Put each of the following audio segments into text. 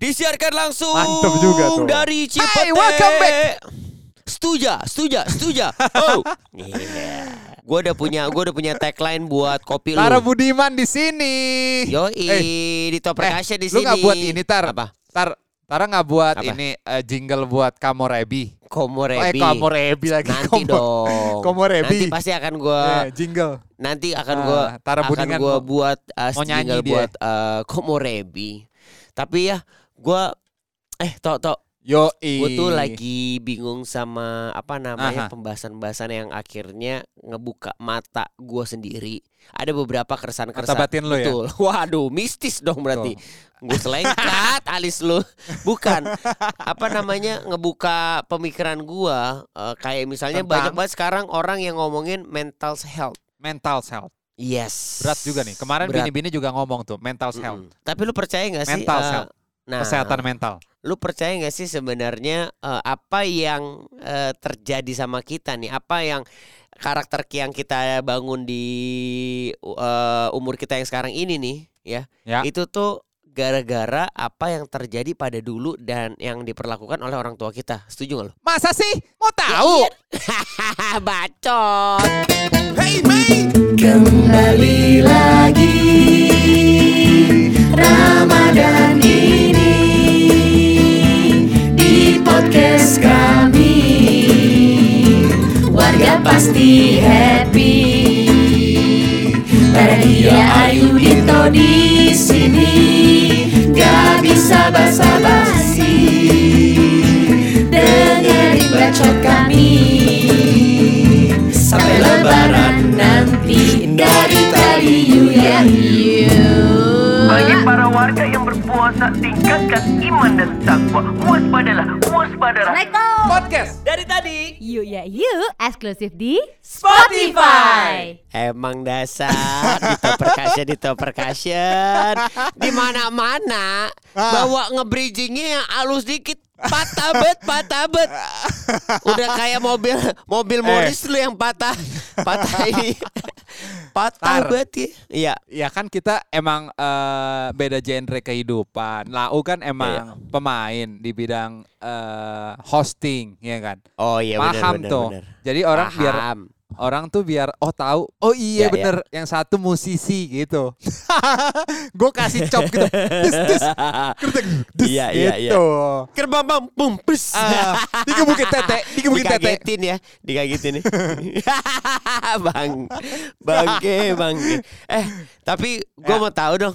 Disiarkan langsung Mantep juga tuh. dari Cipete. Hai, welcome back. Setuja, setuja, setuja. Oh. Yeah. Gue udah punya gue udah punya tagline buat kopi lu. Tara Budiman di sini. Yoi, Eh, di Top Perkasya di Lu sini. nggak buat ini tar? Apa? Tar, Tara nggak buat Apa? ini eh, jingle buat Kamorebi. Komorebi. Eh, Kamorebi lagi. Nanti Komo- dong. Komorebi. Nanti pasti akan gue Eh, jingle. nanti akan Ah, gue Tara akan gue buat uh, jingle buat uh, Komorebi. Tapi ya gue eh tok tok Yo gue tuh lagi bingung sama apa namanya Aha. pembahasan-pembahasan yang akhirnya ngebuka mata gue sendiri. Ada beberapa keresahan-keresahan. batin lo ya. Betul. Waduh, mistis dong berarti. Gue selengkat alis lu. Bukan. Apa namanya ngebuka pemikiran gua eh, kayak misalnya Tentang? banyak banget sekarang orang yang ngomongin mental health. Mental health. Yes. Berat juga nih. Kemarin bini-bini juga ngomong tuh mental health. Tapi lu percaya nggak sih? Mental eh, health. Nah, Kesehatan mental. lu percaya nggak sih sebenarnya eh, apa yang eh, terjadi sama kita nih? Apa yang karakter yang kita bangun di eh, umur kita yang sekarang ini nih, ya? Ya. Itu tuh gara-gara apa yang terjadi pada dulu dan yang diperlakukan oleh orang tua kita. Setuju nggak lu? Masa sih? Mau Ya tahu? iya. Bacot. Kembali lagi Ramadan ini podcast kami. Warga pasti happy. Bahagia Ayu Dito di sini. Gak bisa basa-basi. Dengerin bacot berpuasa tingkatkan iman dan takwa. Waspadalah, waspadalah. Podcast. Dari tadi Yuk ya yuk, eksklusif di Spotify. Emang dasar Dito Percussion, Dito Percussion Di mana-mana Bawa nge-bridgingnya yang halus dikit Patah bet, patah bet Udah kayak mobil Mobil Morris lu yang patah Patah ini Patah Tar. bet ya Iya Ya kan kita emang eh, beda genre kehidupan. Lau kan emang Iya. pemain di bidang eh, hosting, ya kan. Oh iya Paham benar tuh. Jadi orang biar Paham. Orang tuh biar oh tahu. Oh Ya, iya ya. bener. Yang satu musisi gitu. Gue kasih cop gitu. Dis, dis, kertek, dis, Iya, iya, iya. gitu. Kerbang bang Pumpus Ah, dikebukin tete, dikebukin tete. Dikagetin ya Dikagetin nih Bang Bangke Bangke Eh tapi gue Ya. mau tahu dong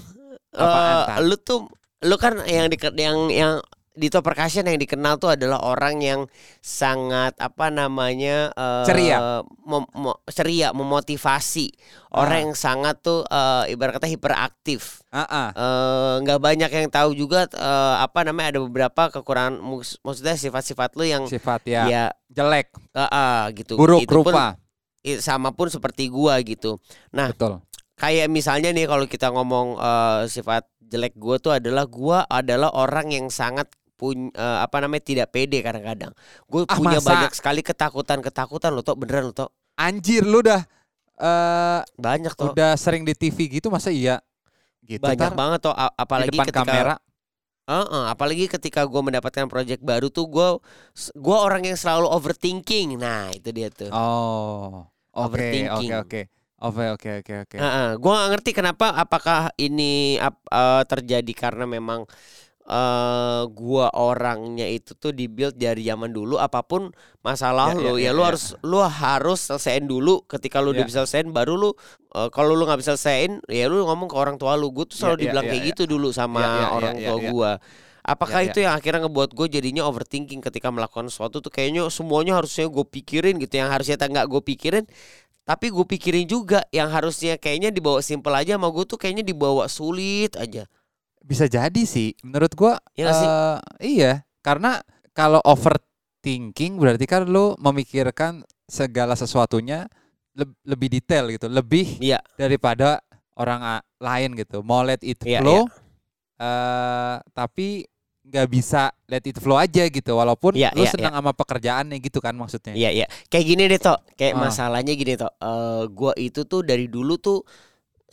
Apaan, Tar? Lu tuh Lu kan yang di, yang yang di Top Percussion yang dikenal tuh adalah orang yang sangat apa namanya eh, Ceria. mem- mo- ceria memotivasi Ah. orang yang sangat tuh eh, ibarat kata hiperaktif Ah, ah. Eh, nggak banyak yang tahu juga eh, apa namanya ada beberapa kekurangan maksudnya sifat-sifat lu yang Sifat ya, ya jelek, eh, eh, gitu buruk Itu pun, rupa. i- sama pun seperti gua gitu Nah. Betul. kayak misalnya nih kalau kita ngomong eh, sifat jelek gua tuh adalah gua adalah orang yang sangat punya apa namanya tidak pede kadang-kadang gue Ah, punya masa? banyak sekali ketakutan-ketakutan lo tau beneran lo tau Anjir lu dah eh banyak tuh udah sering di TV gitu masa iya? Gitu banyak Tar? banget tuh a- di apalagi depan ketika kamera. Heeh, apalagi ketika gue mendapatkan project baru tuh gue gua orang yang selalu overthinking. Nah itu dia tuh. Oh. Overthinking. oke, oke. Oke, oke, oke, oke. Heeh, gue gak ngerti kenapa apakah ini eh, terjadi karena memang eh gua orangnya itu tuh dibuild dari zaman dulu apa pun masalah Ya, lu ya, ya, ya, lu ya. harus lu harus selesaiin dulu ketika lu udah Ya. bisa selesaiin baru lu eh, kalau lu nggak bisa selesaiin ya lu ngomong ke orang tua lu gue tuh Ya, selalu ya, dibilang ya, kayak ya. gitu dulu sama Ya, ya, ya, orang ya, tua ya. gua apakah Ya, itu yang akhirnya ngebuat gue jadinya overthinking ketika melakukan sesuatu tuh kayaknya semuanya harusnya gue pikirin gitu yang harusnya tak nggak gue pikirin tapi gue pikirin juga yang harusnya kayaknya dibawa simple aja sama gue tuh kayaknya dibawa sulit aja Bisa jadi sih. Menurut gua Iya nggak sih? eh, iya, karena kalau overthinking berarti kan lu memikirkan segala sesuatunya leb- lebih detail gitu, lebih Iya. daripada orang lain gitu. Mau let it Iya, flow eh tapi nggak bisa let it flow aja gitu walaupun Iya, lu iya, senang sama pekerjaannya gitu kan maksudnya. Iya iya. Kayak gini deh toh. Kayak Ah. masalahnya gini toh. Eh gua itu tuh dari dulu tuh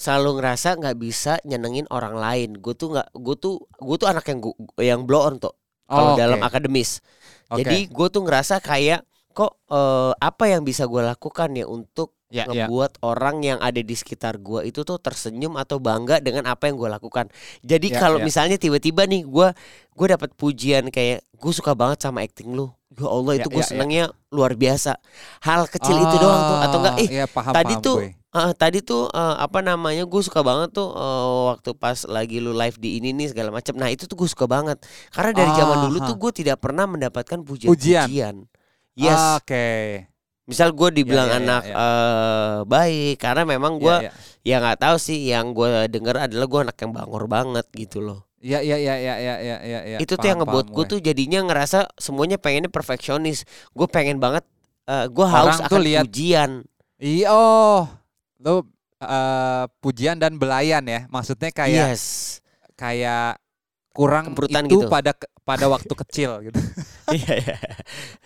selalu ngerasa nggak bisa nyenengin orang lain. Gue tuh nggak, gue tuh, gue tuh anak yang gua, yang blow on tuh. Kalau Oh, dalam akademis. Oke. Jadi gue tuh ngerasa kayak kok eh, apa yang bisa gue lakukan ya untuk Ya, ya. ngebuat orang yang ada di sekitar gue itu tuh tersenyum atau bangga dengan apa yang gue lakukan. Jadi Ya, kalau ya. misalnya tiba-tiba nih gue gue dapat pujian kayak gue suka banget sama acting lu. Ya Allah itu Ya, gue ya, ya. senengnya luar biasa. Hal kecil itu doang tuh atau enggak? Eh iya, paham, tadi paham tuh gue. eh, tadi tuh eh, apa namanya gue suka banget tuh eh, waktu pas lagi lu live di ini nih segala macam. Nah itu tuh gue suka banget karena dari zaman dulu Aha. tuh gue tidak pernah mendapatkan Pujian. pujian-pujian. Yes, Oke. Misal gue dibilang Ya, ya, ya, anak ya. eh, baik karena memang gue Iya, ya iya. nggak tahu sih yang gue denger adalah gue anak yang bangor banget gitu loh. Iya iya iya iya iya iya iya. iya. itu tuh Paham, yang ngebuat gue tuh jadinya ngerasa semuanya pengennya perfeksionis. Gue pengen banget eh, gue haus Orang tuh akan lihat- pujian. Iya oh, lo eh, pujian dan belayan ya. Maksudnya kayak yes. kayak kurang Kebrutan itu gitu. pada pada waktu kecil gitu. Iya iya.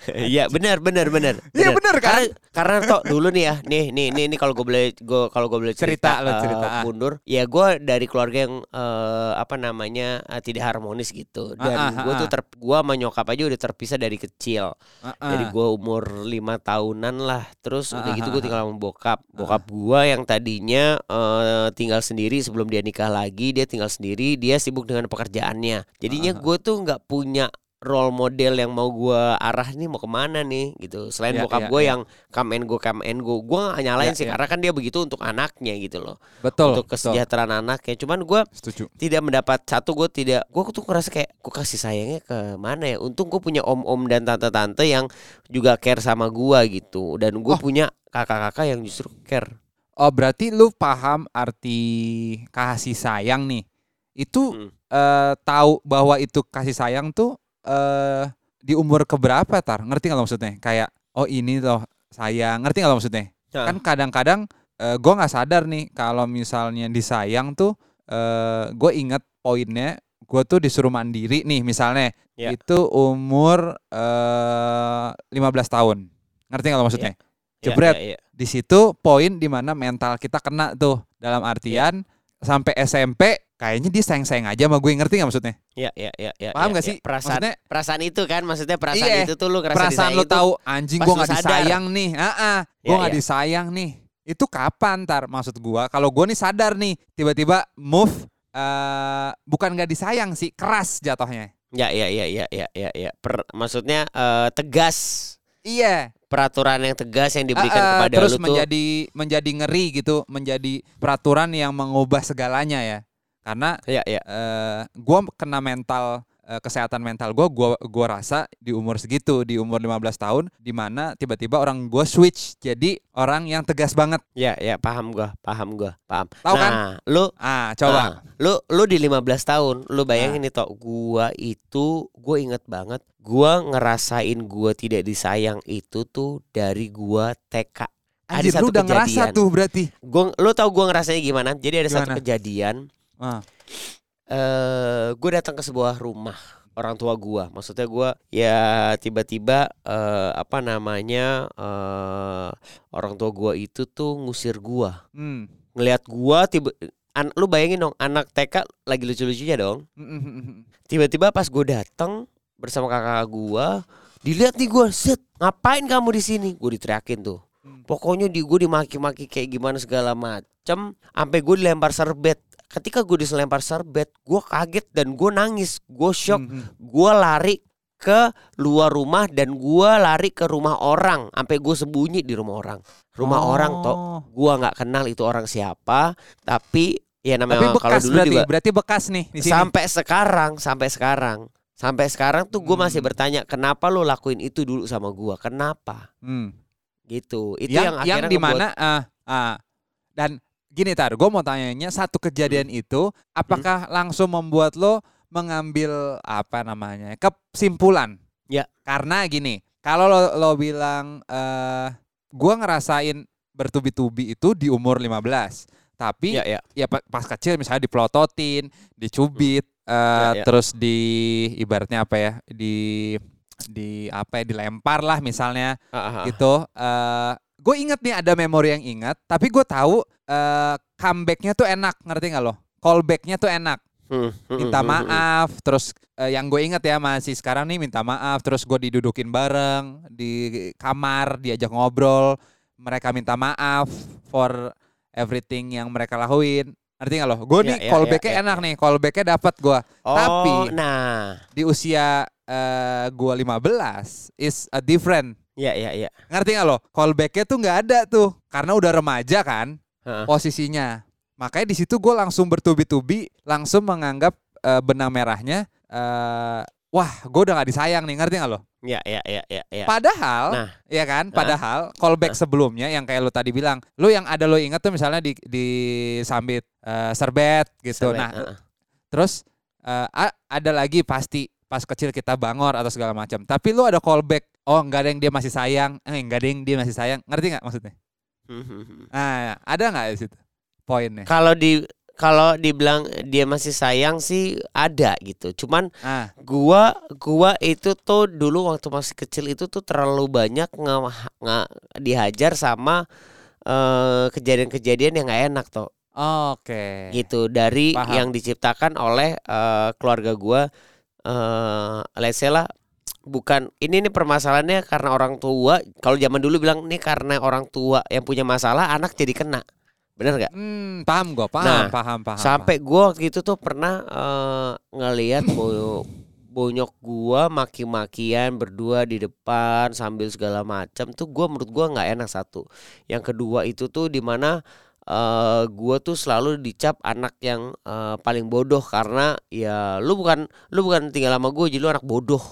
Iya benar benar benar. Iya, benar, kan? Karena karena toh dulu nih ya, nih nih nih, nih kalau gue boleh gue kalau gue boleh cerita, Cerita, lo eh, cerita, ah. mundur, ya gue dari keluarga yang eh, apa namanya eh, tidak harmonis gitu dan Ah, ah, gue ah, tuh ter gue sama nyokap aja udah terpisah dari kecil. Dari Heeh. gue umur lima tahunan lah Terus udah Ah, gitu ah, gue ah. tinggal sama bokap Bokap gue yang tadinya eh, tinggal sendiri sebelum dia nikah lagi Dia tinggal sendiri Dia sibuk dengan pekerjaannya Jadinya Ah, ah. gue tuh nggak punya role model yang mau gue arah nih mau ke mana nih gitu Selain Ya, bokap ya, gue ya. yang come and go come and go Gue gak nyalain Ya, sih ya. Karena kan dia begitu untuk anaknya gitu loh betul. Untuk betul. kesejahteraan anaknya Cuman gue tidak mendapat satu gue tidak gue tuh ngerasa kayak gue kasih sayangnya ke mana ya untung gue punya om-om dan tante-tante yang juga care sama gue gitu dan gue Oh. punya kakak-kakak yang justru care Oh berarti lu paham arti kasih sayang nih. Itu Hmm. eh, tahu bahwa itu kasih sayang tuh eh di umur keberapa tar? Ngerti nggak maksudnya? Kayak oh ini loh sayang. Ngerti nggak maksudnya? Nah. Kan kadang-kadang eh, gua nggak sadar nih kalau misalnya disayang tuh eh gue inget poinnya gue tuh disuruh mandiri nih misalnya Ya. itu umur eh 15 tahun. Ngerti nggak maksudnya? Ya, Jebret. ya, ya. di situ poin di mana mental kita kena tuh dalam artian sampai SMP kayaknya dia sayang-sayang aja sama gue. Ngerti nggak maksudnya? Ya, ya, ya, ya, Paham ya, nggak ya. sih? perasaan Maksudnya- perasaan itu kan maksudnya perasaan Iya, itu tuh lu ngerasa perasaan itu tahu anjing gue lu nggak disayang nih. Ah ah gue Ya, nggak ya. disayang nih. Itu kapan tar maksud gue kalau gue nih sadar nih tiba-tiba move eh bukan nggak disayang sih keras jatuhnya. Ya ya ya ya ya ya, ya. Per- maksudnya eh, tegas. Iya peraturan yang tegas yang diberikan Ah, ah, kepada terus lu tuh menjadi menjadi ngeri gitu menjadi peraturan yang mengubah segalanya ya. Karena ya ya eh gua kena mental eh, kesehatan mental gua gua gua rasa di umur segitu di umur 15 tahun di mana tiba-tiba orang gua switch jadi orang yang tegas banget. ya ya paham gua paham gua paham Tahu kan? nah lu Ah, coba. Ah, lu lu di 15 tahun, lu bayangin Ah. nih tok, gua itu gua inget banget, gua ngerasain gua tidak disayang itu tuh dari gua TK. Anjir, ada satu lu udah ngerasa kejadian. tuh berarti. Gua lu tau gua ngerasainnya gimana? Jadi ada satu Gimana? kejadian Ah. Eh gua datang ke sebuah rumah orang tua gua. Maksudnya gua ya tiba-tiba eh apa namanya eh orang tua gua itu tuh ngusir gua. Hmm. Ngelihat gua tiba an, lu bayangin dong anak TK lagi lucu-lucunya dong. tiba-tiba pas gue datang bersama kakak gua dilihat nih gua set ngapain kamu di sini gue diteriakin tuh Hmm. pokoknya di gue dimaki-maki kayak gimana segala macem sampai gue dilempar serbet ketika gue dilempar serbet gue kaget dan gue nangis gue shock Hmm, hmm. gue lari ke luar rumah dan gue lari ke rumah orang sampai gue sembunyi di rumah orang rumah orang toh Oh. gue nggak kenal itu orang siapa tapi ya Tapi namanya kalau bekas dulu berarti, juga berarti bekas nih di sini. sampai sekarang sampai sekarang sampai sekarang tuh gue masih Hmm. bertanya kenapa lo lakuin itu dulu sama gue kenapa Hmm. gitu itu yang, yang yang, akhirnya di ngebuat- mana ah ah dan gini tar gue mau tanyanya satu kejadian itu apakah langsung membuat lo mengambil apa namanya kesimpulan Ya. karena gini kalau lo, lo bilang eh gue ngerasain bertubi-tubi itu di umur 15 tapi ya ya ya pa- pas kecil misalnya dipelototin, dicubit, eh, Ya, ya. terus di ibaratnya apa ya, di di apa ya, dilempar lah misalnya ah. gitu. Eh, gue inget nih ada memori yang ingat, tapi gue tahu eh, comebacknya tuh enak, ngerti nggak lo? Callbacknya tuh enak. Minta maaf, terus eh, yang gue inget ya masih sekarang nih minta maaf, terus gue didudukin bareng di kamar, diajak ngobrol, mereka minta maaf for everything yang mereka lakuin. Ngerti nggak lo? Gue Ya, nih ya, callbacknya ya, ya, enak nih, callbacknya dapat gue. Oh, Tapi nah, di usia eh, gue 15 is a different. Ya ya ya. Ngerti nggak lo? Callbacknya tuh nggak ada tuh, karena udah remaja kan Heeh. posisinya. Makanya di situ gue langsung bertubi-tubi, langsung menganggap eh, benang merahnya, eh, wah gue udah gak disayang nih, ngerti nggak lo? Ya ya ya ya ya. Padahal, Nah. ya kan? Padahal callback sebelumnya yang kayak lo tadi bilang, lo yang ada lo inget tuh misalnya di di sambit eh, serbet gitu. Sampai, Nah, heeh. terus a- ada lagi pasti pas kecil kita bangor atau segala macam. Tapi lo ada callback, oh nggak ada yang dia masih sayang, eh nggak ada yang dia masih sayang, ngerti nggak maksudnya? Nah, ada nggak di situ poinnya? Kalau di kalau dibilang dia masih sayang sih ada gitu. Cuman Ah, gua gua itu tuh dulu waktu masih kecil itu tuh terlalu banyak nge, nge- dihajar sama eh, kejadian-kejadian yang nggak enak tuh oke. gitu dari Paham. yang diciptakan oleh eh, keluarga gua eh let's say lah bukan ini nih permasalahannya karena orang tua kalau zaman dulu bilang nih karena orang tua yang punya masalah anak jadi kena. Bener nggak? Hmm, paham gue, paham, Nah, paham, paham. sampai gua waktu itu tuh pernah eh, ngelihat bo- bonyok gua maki-makian berdua di depan sambil segala macam tuh gua menurut gua nggak enak satu. Yang kedua itu tuh di mana eh gua tuh selalu dicap anak yang eh, paling bodoh karena ya lu bukan lu bukan tinggal sama gue jadi lu anak bodoh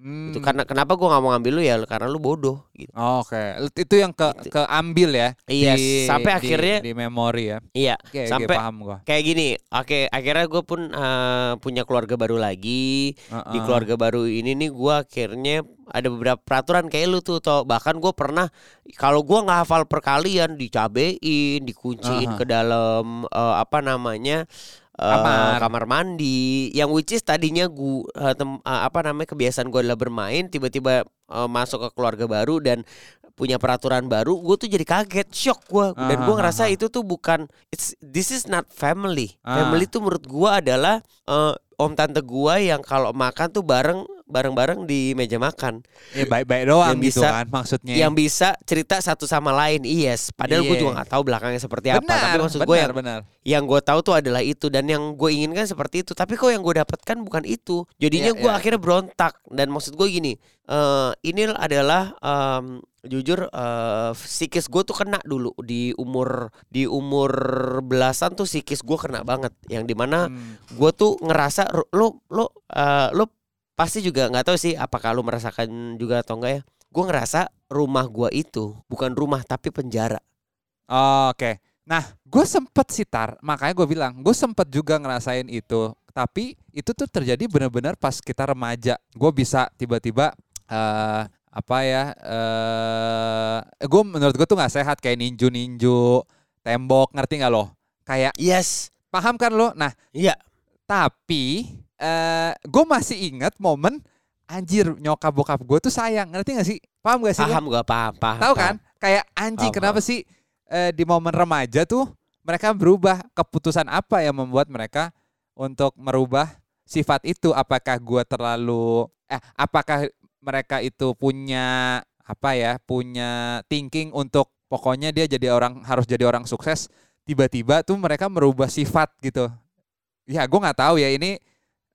Hmm, itu karena kenapa gua nggak mau ngambil lu ya karena lu bodoh gitu Oke, itu yang ke Gitu. keambil ya. Iya, di- sampai di- akhirnya- di memori ya. iya oke, Sampai- paham gua. kayak gini oke akhirnya gue pun eh, punya keluarga baru lagi di Heeh. keluarga baru ini nih gua akhirnya ada beberapa peraturan kayak lu tuh toh bahkan gue pernah kalau gua nggak hafal perkalian dicabein dikunciin Aha. ke dalam eh, apa namanya eh, Kamar. kamar mandi yang which is tadinya gua eh, tem- eh, apa namanya kebiasaan gue adalah bermain tiba-tiba eh, masuk ke keluarga baru dan punya peraturan baru gue tuh jadi kaget shock gue dan gue Aha, ngerasa aha. itu tuh bukan it's this is not family Ah. family tuh menurut gua adalah eh, om tante gua yang kalau makan tuh bareng bareng-bareng di meja makan Ya baik-baik doang Yang gitu bisa- kan maksudnya. yang bisa cerita satu sama lain yes padahal gue Iya. juga nggak tahu belakangnya seperti apa benar, tapi maksud gue yang benar. yang gue tahu tuh adalah itu dan yang gue inginkan seperti itu tapi kok yang gue dapatkan bukan itu jadinya Iya, gue iya. akhirnya berontak dan maksud gue gini eh ini adalah em, jujur eh, psikis gue tuh kena dulu di umur di umur belasan tuh psikis gue kena banget yang di mana Hmm. gue tuh ngerasa lo lo eh, lo pasti juga nggak tahu sih apakah lo merasakan juga atau enggak ya gue ngerasa rumah gue itu bukan rumah tapi penjara Oke. Nah, gue sempet sih tar, makanya gue bilang, gue sempet juga ngerasain itu. Tapi itu tuh terjadi benar-benar pas kita remaja. Gue bisa tiba-tiba eh apa ya? eh gue menurut gue tuh nggak sehat kayak ninju-ninju tembok, ngerti nggak lo? Kayak yes paham kan lo? Nah, iya tapi eh gue masih ingat momen anjir nyokap bokap gue tuh sayang, ngerti gak sih? Paham gak sih? paham gue paham paham Tahu kan? Kayak anjing Paham, kenapa sih eh, di momen remaja tuh mereka berubah keputusan apa yang membuat mereka untuk merubah sifat itu? Apakah gua terlalu eh apakah mereka itu punya apa ya? Punya thinking untuk pokoknya dia jadi orang harus jadi orang sukses tiba-tiba tuh mereka merubah sifat gitu. Ya, gua nggak tahu ya ini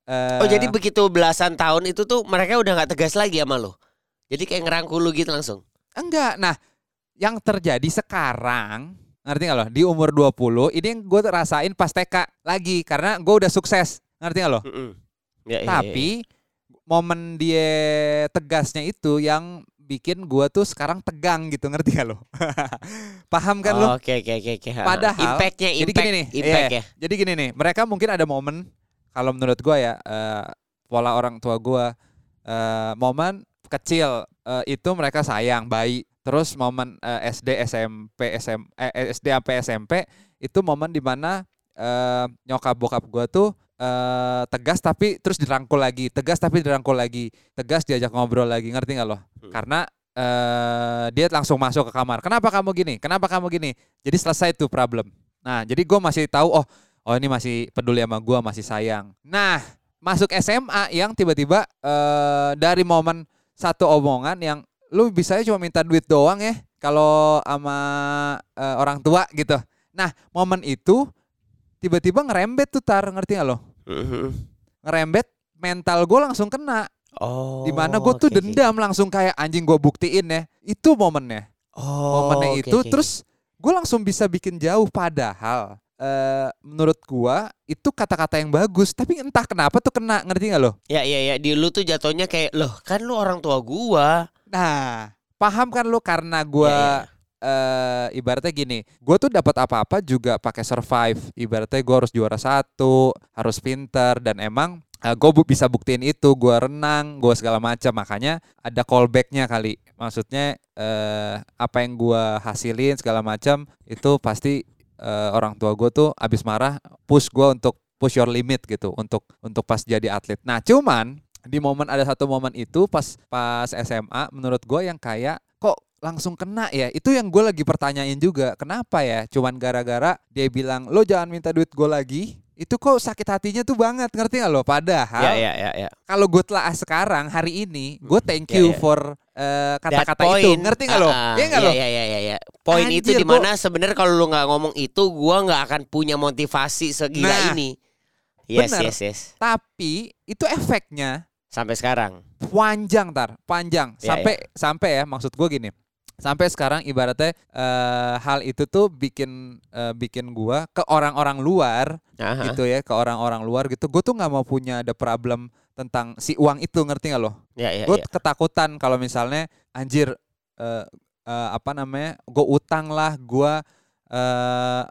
eh, Oh jadi begitu belasan tahun itu tuh mereka udah nggak tegas lagi sama lo. Jadi kayak ngerangkul lu gitu langsung. Enggak. Nah, yang terjadi sekarang, ngerti nggak lo? Di umur 20, ini yang gue rasain pas TK lagi. Karena gue udah sukses. Ngerti nggak lo? Mm-mm. Ya, iya, Tapi, momen dia tegasnya itu yang bikin gue tuh sekarang tegang gitu. Ngerti nggak lo? Paham kan lo? Oke oke oke oke. Padahal- impactnya Jadi impact gini nih, impact iya. ya. Jadi gini nih, mereka mungkin ada momen, kalau menurut gue ya, eh, pola orang tua gue, eh, momen kecil eh, itu mereka sayang, bayi. Terus momen eh, SD, SMP, SM, eh, SD sampai SMP itu momen di mana eh, nyokap bokap gue tuh eh, tegas tapi terus dirangkul lagi, tegas tapi dirangkul lagi, tegas diajak ngobrol lagi, ngerti nggak lo? Hmm. Karena eh, dia langsung masuk ke kamar. Kenapa kamu gini? Kenapa kamu gini? Jadi selesai tuh problem Nah, jadi gue masih tahu oh oh ini masih peduli sama gue, masih sayang. Nah, masuk SMA yang tiba-tiba eh dari momen satu omongan yang lu bisa cuma minta duit doang ya kalau sama eh, orang tua gitu. Nah, momen itu tiba-tiba ngerembet tuh tar ngerti gak lo? Mhm. Ngerembet mental gue langsung kena. Oh. Di mana gue tuh oke, oke. dendam langsung kayak anjing gue buktiin ya. Itu momennya. Oh, momennya oke, itu oke, terus gue langsung bisa bikin jauh padahal eh menurut gua itu kata-kata yang bagus tapi entah kenapa tuh kena ngerti nggak lo? Ya ya ya di lu tuh jatuhnya kayak loh kan lu orang tua gua. Nah paham kan lo karena gua Ya, ya. Eh ibaratnya gini, gue tuh dapat apa-apa juga pakai survive. Ibaratnya gue harus juara satu, harus pinter dan emang gue bisa buktiin itu. Gue renang, gue segala macam. Makanya ada callbacknya kali. Maksudnya eh apa yang gue hasilin segala macam itu pasti eh, orang tua gue tuh abis marah push gue untuk push your limit gitu untuk untuk pas jadi atlet. Nah cuman di momen ada satu momen itu pas pas SMA menurut gue yang kayak langsung kena ya itu yang gue lagi pertanyain juga kenapa ya cuman gara-gara dia bilang lo jangan minta duit gue lagi itu kok sakit hatinya tuh banget ngerti gak lo padahal Ya ya ya ya. kalau gue telah sekarang hari ini gue thank Ya, you ya. for eh, kata-kata itu point. ngerti gak lo Ah, iya gak ya, lo Ya ya ya ya. Poin itu Anjir, di mana sebenarnya kalau lu nggak ngomong itu gua nggak akan punya motivasi segila Nah, ini. Yes bener. yes yes. tapi itu efeknya Sampai sekarang. panjang tar panjang Ya, sampai sampai ya maksud gue gini sampai sekarang ibaratnya eh, hal itu tuh bikin eh, bikin gua ke orang-orang luar Aha. gitu ya ke orang-orang luar gitu gue tuh nggak mau punya ada problem tentang si uang itu ngerti nggak lo Ya ya gue ya. ketakutan kalau misalnya anjir eh, eh, apa namanya gue utang lah gue eh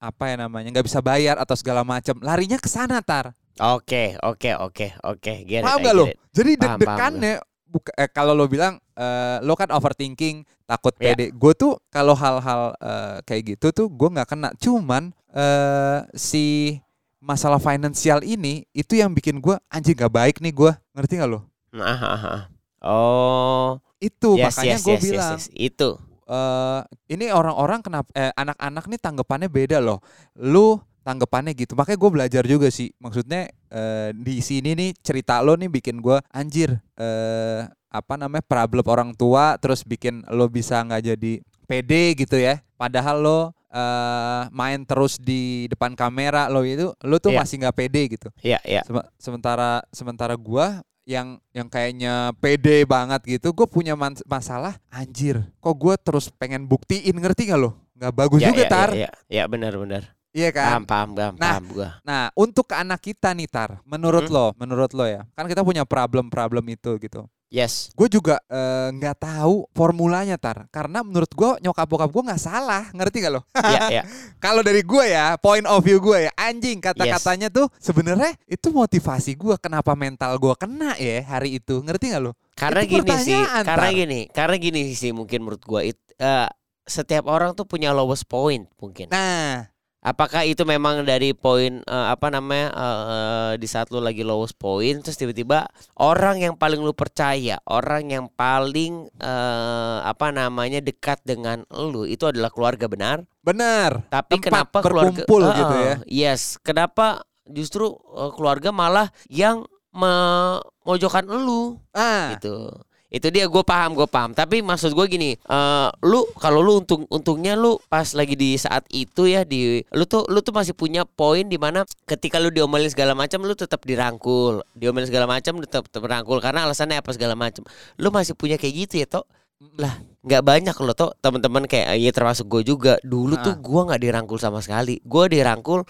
apa ya namanya nggak bisa bayar atau segala macam larinya ke sana tar Oke oke oke oke. Get it, Paham gak lo? Jadi deg-degannya buka- eh, kalau lo bilang eh, lo kan overthinking, takut Iya. pede. Gue tuh kalau hal-hal eh, kayak gitu tuh gue nggak kena. Cuman eh, si masalah finansial ini itu yang bikin gue anjing gak baik nih gue. Ngerti gak lo? Aha. Oh. Itu Yes makanya yes gue yes, yes bilang yes. Itu. eh, ini orang-orang kenapa eh, anak-anak nih tanggapannya beda loh. Lu tanggapannya gitu. Makanya gue belajar juga sih. Maksudnya eh, di sini nih cerita lo nih bikin gue anjir eh apa namanya problem orang tua terus bikin lo bisa nggak jadi pede gitu ya. Padahal lo eh main terus di depan kamera lo itu lo tuh Iya. masih nggak pede gitu. Ya ya. Sema- sementara sementara gua yang yang kayaknya pede banget gitu gue punya masalah anjir kok gue terus pengen buktiin ngerti gak lo nggak bagus Ya, juga ya, tar Ya, ya, ya benar benar. Iya kan Paham paham paham Nah, paham gua. nah untuk ke anak kita nih tar menurut Hmm. lo menurut lo ya kan kita punya problem problem itu gitu Yes. gue juga eh, nggak tahu formulanya tar karena menurut gue nyokap bokap gue nggak salah ngerti gak lo Ya ya. kalau dari gue ya point of view gue ya anjing kata-katanya tuh sebenarnya itu motivasi gue kenapa mental gue kena ya hari itu ngerti gak lo Karena Itu gini sih, pertanyaan, karena Tar. gini, karena gini sih mungkin menurut it, eh, setiap orang tuh punya lowest point mungkin. nah Apakah itu memang dari poin eh, apa namanya eh, di saat lu lagi lowest point terus tiba-tiba orang yang paling lu percaya, orang yang paling eh, apa namanya dekat dengan lu itu adalah keluarga benar. benar. Tapi Tempat kenapa keluarga berkumpul Heeh, gitu ya. Yes, kenapa justru keluarga malah yang memojokkan lu? Ah. Gitu itu dia gue paham gue paham. Tapi maksud gue gini eh lu kalau lu untung untungnya lu pas lagi di saat itu ya di lu tuh lu tuh masih punya poin di mana ketika lu diomelin segala macam lu tetap dirangkul. Diomelin segala macam tetap, tetap dirangkul karena alasannya apa segala macam? Lu masih punya kayak gitu ya toh lah nggak banyak loh toh teman-teman kayak ya termasuk gue juga. Dulu tuh gue nggak dirangkul sama sekali. Gue dirangkul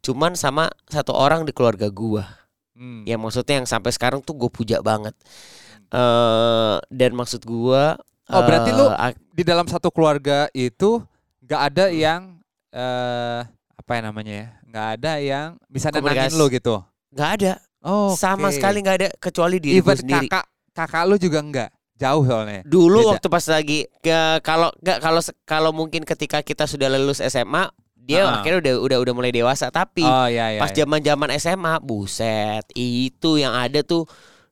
cuman sama satu orang di keluarga gue Hmm. yang maksudnya yang sampai sekarang tuh gue puja banget eh dan maksud gua Oh, berarti eh, lu- di dalam satu keluarga itu nggak ada yang eh apa ya namanya ya nggak ada yang bisa nenangin lo gitu? Nggak ada. Oh sama sekali nggak ada kecuali diri even gue sendiri. kakak kakak lu juga nggak. Jauh soalnya. Dulu Beda. waktu pas lagi ke kalau nggak kalau kalau mungkin ketika kita sudah lulus SMA dia Ah. akhirnya udah udah udah mulai dewasa. Tapi oh ya ya pas ya. zaman zaman SMA buset itu yang ada tuh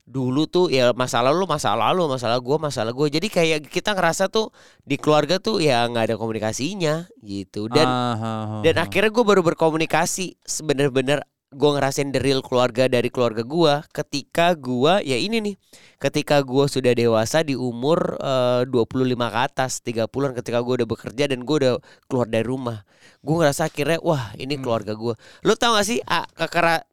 dulu tuh ya masalah lu masalah lu masalah gue masalah gue jadi kayak kita ngerasa tuh di keluarga tuh ya nggak ada komunikasinya gitu dan Ah, ah, ah, dan ah. akhirnya gue baru berkomunikasi sebener-bener gue ngerasain the real keluarga dari keluarga gue ketika gue ya ini nih ketika gue sudah dewasa di umur eh, 25 ke atas 30-an ketika gue udah bekerja dan gue udah keluar dari rumah. Gue ngerasa akhirnya wah ini Hmm. keluarga gue lo tau gak sih ah, kakara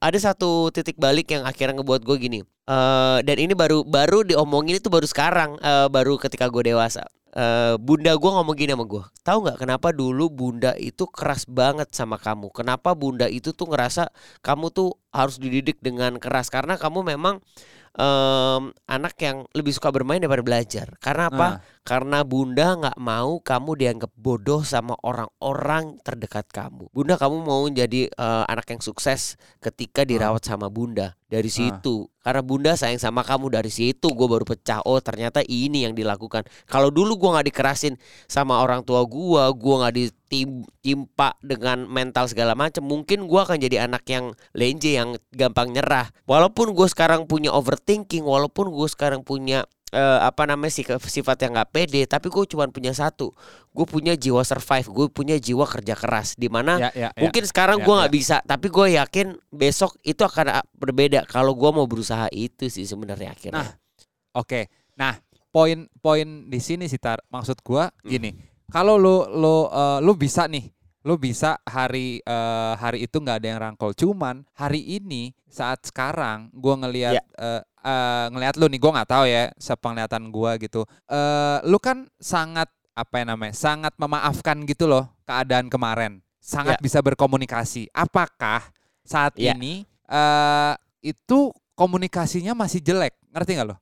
ada satu titik balik yang akhirnya ngebuat gue gini. Eh dan ini baru baru diomongin itu baru sekarang eh, baru ketika gue dewasa Eh, bunda gue ngomong gini sama gue tahu nggak kenapa dulu bunda itu keras banget sama kamu? Kenapa bunda itu tuh ngerasa kamu tuh harus dididik dengan keras? Karena kamu memang em, anak yang lebih suka bermain daripada belajar. Karena apa? Ah. Karena bunda nggak mau kamu dianggap bodoh sama orang-orang terdekat kamu. Bunda kamu mau jadi eh, anak yang sukses ketika dirawat sama bunda. Dari situ. Karena bunda sayang sama kamu. Dari situ gue baru pecah. Oh ternyata ini yang dilakukan. Kalau dulu gue nggak dikerasin sama orang tua gue gue nggak ditimpa dengan mental segala macam mungkin gue akan jadi anak yang lenje yang gampang nyerah. Walaupun gue sekarang punya overthinking walaupun gue sekarang punya eh, apa namanya sih sifat yang nggak pede tapi gue cuma punya satu gue punya jiwa survive gue punya jiwa kerja keras di mana Ya, ya, ya. mungkin sekarang Ya, gue nggak ya. bisa tapi gue yakin besok itu akan a- berbeda kalau gue mau berusaha itu sih sebenarnya akhirnya Nah, Oke. Nah, poin-poin di sini sih Tar, maksud gua Hmm. gini. Kalau lu lu eh, lu bisa nih, lu bisa hari eh, hari itu nggak ada yang rangkul. Cuman hari ini saat sekarang gua ngelihat Ya. eh, eh, ngelihat lu nih, gua nggak tahu ya sepenglihatan gua gitu. Eh lu kan sangat apa ya namanya? Sangat memaafkan gitu loh keadaan kemarin. Sangat Ya. bisa berkomunikasi. Apakah saat Ya. ini eh itu komunikasinya masih jelek? Ngerti nggak lo?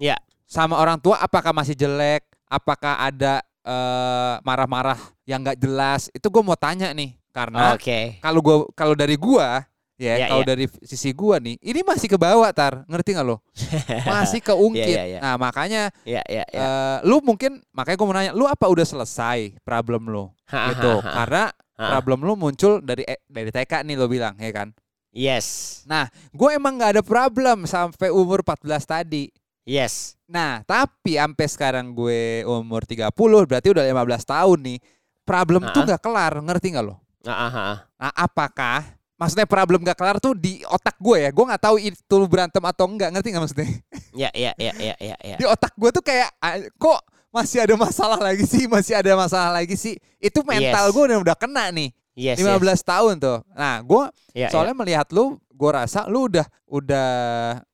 Ya. Sama orang tua apakah masih jelek? Apakah ada eh, marah-marah yang nggak jelas? Itu gue mau tanya nih, karena oke kalau gua kalau dari gua ya, Ya, kalau ya. dari sisi gua nih, ini masih ke bawah tar, ngerti nggak lo? Masih keungkit. Ya, ya, ya. Nah makanya ya ya ya eh, lu mungkin makanya gue mau nanya, lu apa udah selesai problem lu Ha, gitu? ha, ha, ha. Karena Ha. problem lu muncul dari eh, dari TK nih lo bilang ya kan? yes Nah, gue emang nggak ada problem sampai umur 14 tadi. yes Nah, tapi sampai sekarang gue umur 30, berarti udah 15 tahun nih. Problem tuh Ah. nggak kelar, ngerti nggak lo? Ah, ah, ah. Nah, apakah maksudnya problem nggak kelar tuh di otak gue ya? Gue nggak tahu itu berantem atau enggak, ngerti nggak maksudnya? ya ya ya ya ya ya Di otak gue tuh kayak kok masih ada masalah lagi sih, masih ada masalah lagi sih. Itu mental Yes. gue udah, udah kena nih. yes 15 yes. tahun tuh. Nah, gue Ya, ya. soalnya melihat lu, gue rasa lu udah udah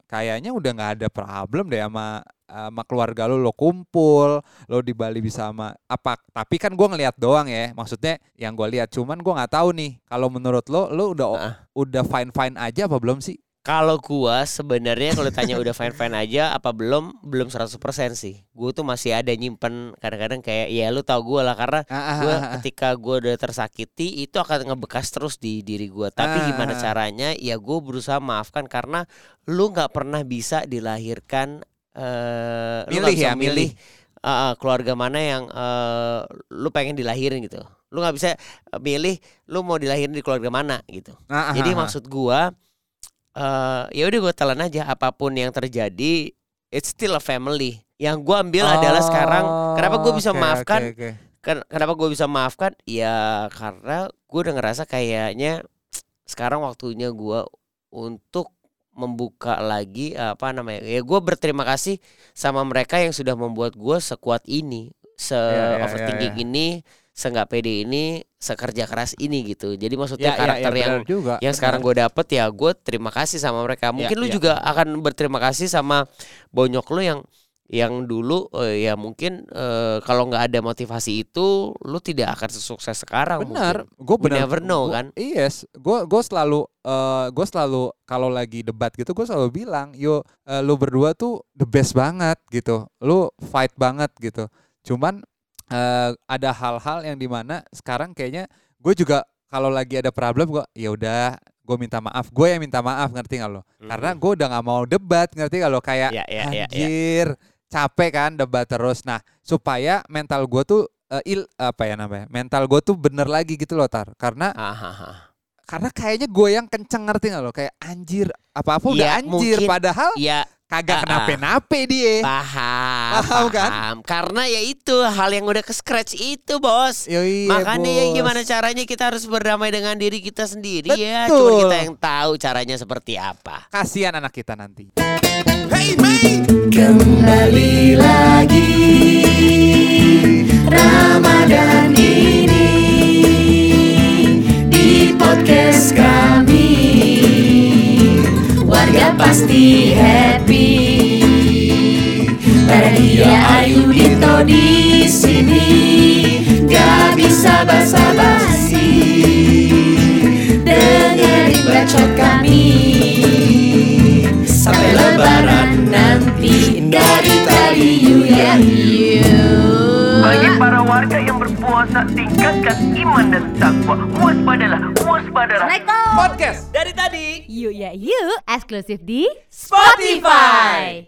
kayaknya udah nggak ada problem deh sama sama keluarga lu lo kumpul lo di Bali bisa sama apa tapi kan gua ngelihat doang ya maksudnya yang gua lihat cuman gua nggak tahu nih kalau menurut lo lo udah Ah. udah fine fine aja apa belum sih Kalau gua sebenarnya kalau tanya udah fine fine aja apa belum belum 100% sih. Gua tuh masih ada nyimpen kadang-kadang kayak ya lu tau gua lah karena Ah, ah, gua ah, ketika gua udah tersakiti itu akan ngebekas terus di diri gua. Tapi gimana caranya? Ya gua berusaha maafkan karena lu nggak pernah bisa dilahirkan eh Milih ya, milih. eh, keluarga mana yang eh, lu pengen dilahirin gitu. Lu nggak bisa milih lu mau dilahirin di keluarga mana gitu. Ah, ah, Jadi ah, ah. maksud gua eh ya udah gua telan aja apa pun yang terjadi it's still a family. Yang gua ambil adalah sekarang kenapa gua bisa Oh, Oke, maafkan? oke. Ken- Kenapa gua bisa maafkan? Ya karena gua udah ngerasa kayaknya sekarang waktunya gua untuk membuka lagi apa namanya? Ya gua berterima kasih sama mereka yang sudah membuat gua sekuat ini, se Ya, ya, overthinking ya, ya. ini, senggak pede ini, sekerja keras ini gitu. Jadi maksudnya Ya, ya, ya, karakter yang benar juga yang sekarang gue dapet ya gue terima kasih sama mereka mungkin lu ya. juga akan berterima kasih sama bonyok lu yang yang dulu eh, ya mungkin eh, kalau nggak ada motivasi itu lu tidak akan sesukses sekarang Benar, gue benar. never know, gua- kan? Yes, gue gue selalu eh gue selalu kalau lagi debat gitu gue selalu bilang, yo eh, lu berdua tuh the best banget gitu, lu fight banget gitu. Cuman eh ada hal-hal yang di mana sekarang kayaknya gue juga kalau lagi ada problem gue, ya udah gue minta maaf, gue yang minta maaf ngerti nggak lo? Karena gue udah nggak mau debat ngerti nggak lo? Kayak Ya, ya, ya, ya. Capek kan debat terus. Nah supaya mental gue tuh eh, il apa ya namanya? Mental gue tuh bener lagi gitu loh tar. Karena Ah, ah, ah. karena kayaknya gue yang kenceng ngerti nggak lo kayak anjir apa apa udah Ya, anjir mungkin- padahal Ya kagak Ah, ah. kenape-nape dia paham, Paham kan? paham. Karena ya itu hal yang udah ke scratch itu bos. Yoi, Makanya ya bos. gimana caranya kita harus berdamai dengan diri kita sendiri ya. Betul. Cuma kita yang tahu caranya seperti apa. kasihan anak kita nanti Kembali lagi Ramadan ini Di podcast kami. Warga pasti happy. Bahagia Ayu Dito di sini Gak bisa basa-basi. Dengerin bacot kami Sampai lebaran nanti. Dari tadi you ya you. Bagi para warga yang berpuasa tingkatkan iman dan takwa. Waspadalah, waspadalah. Podcast. Yuk ya yuk, eksklusif di Spotify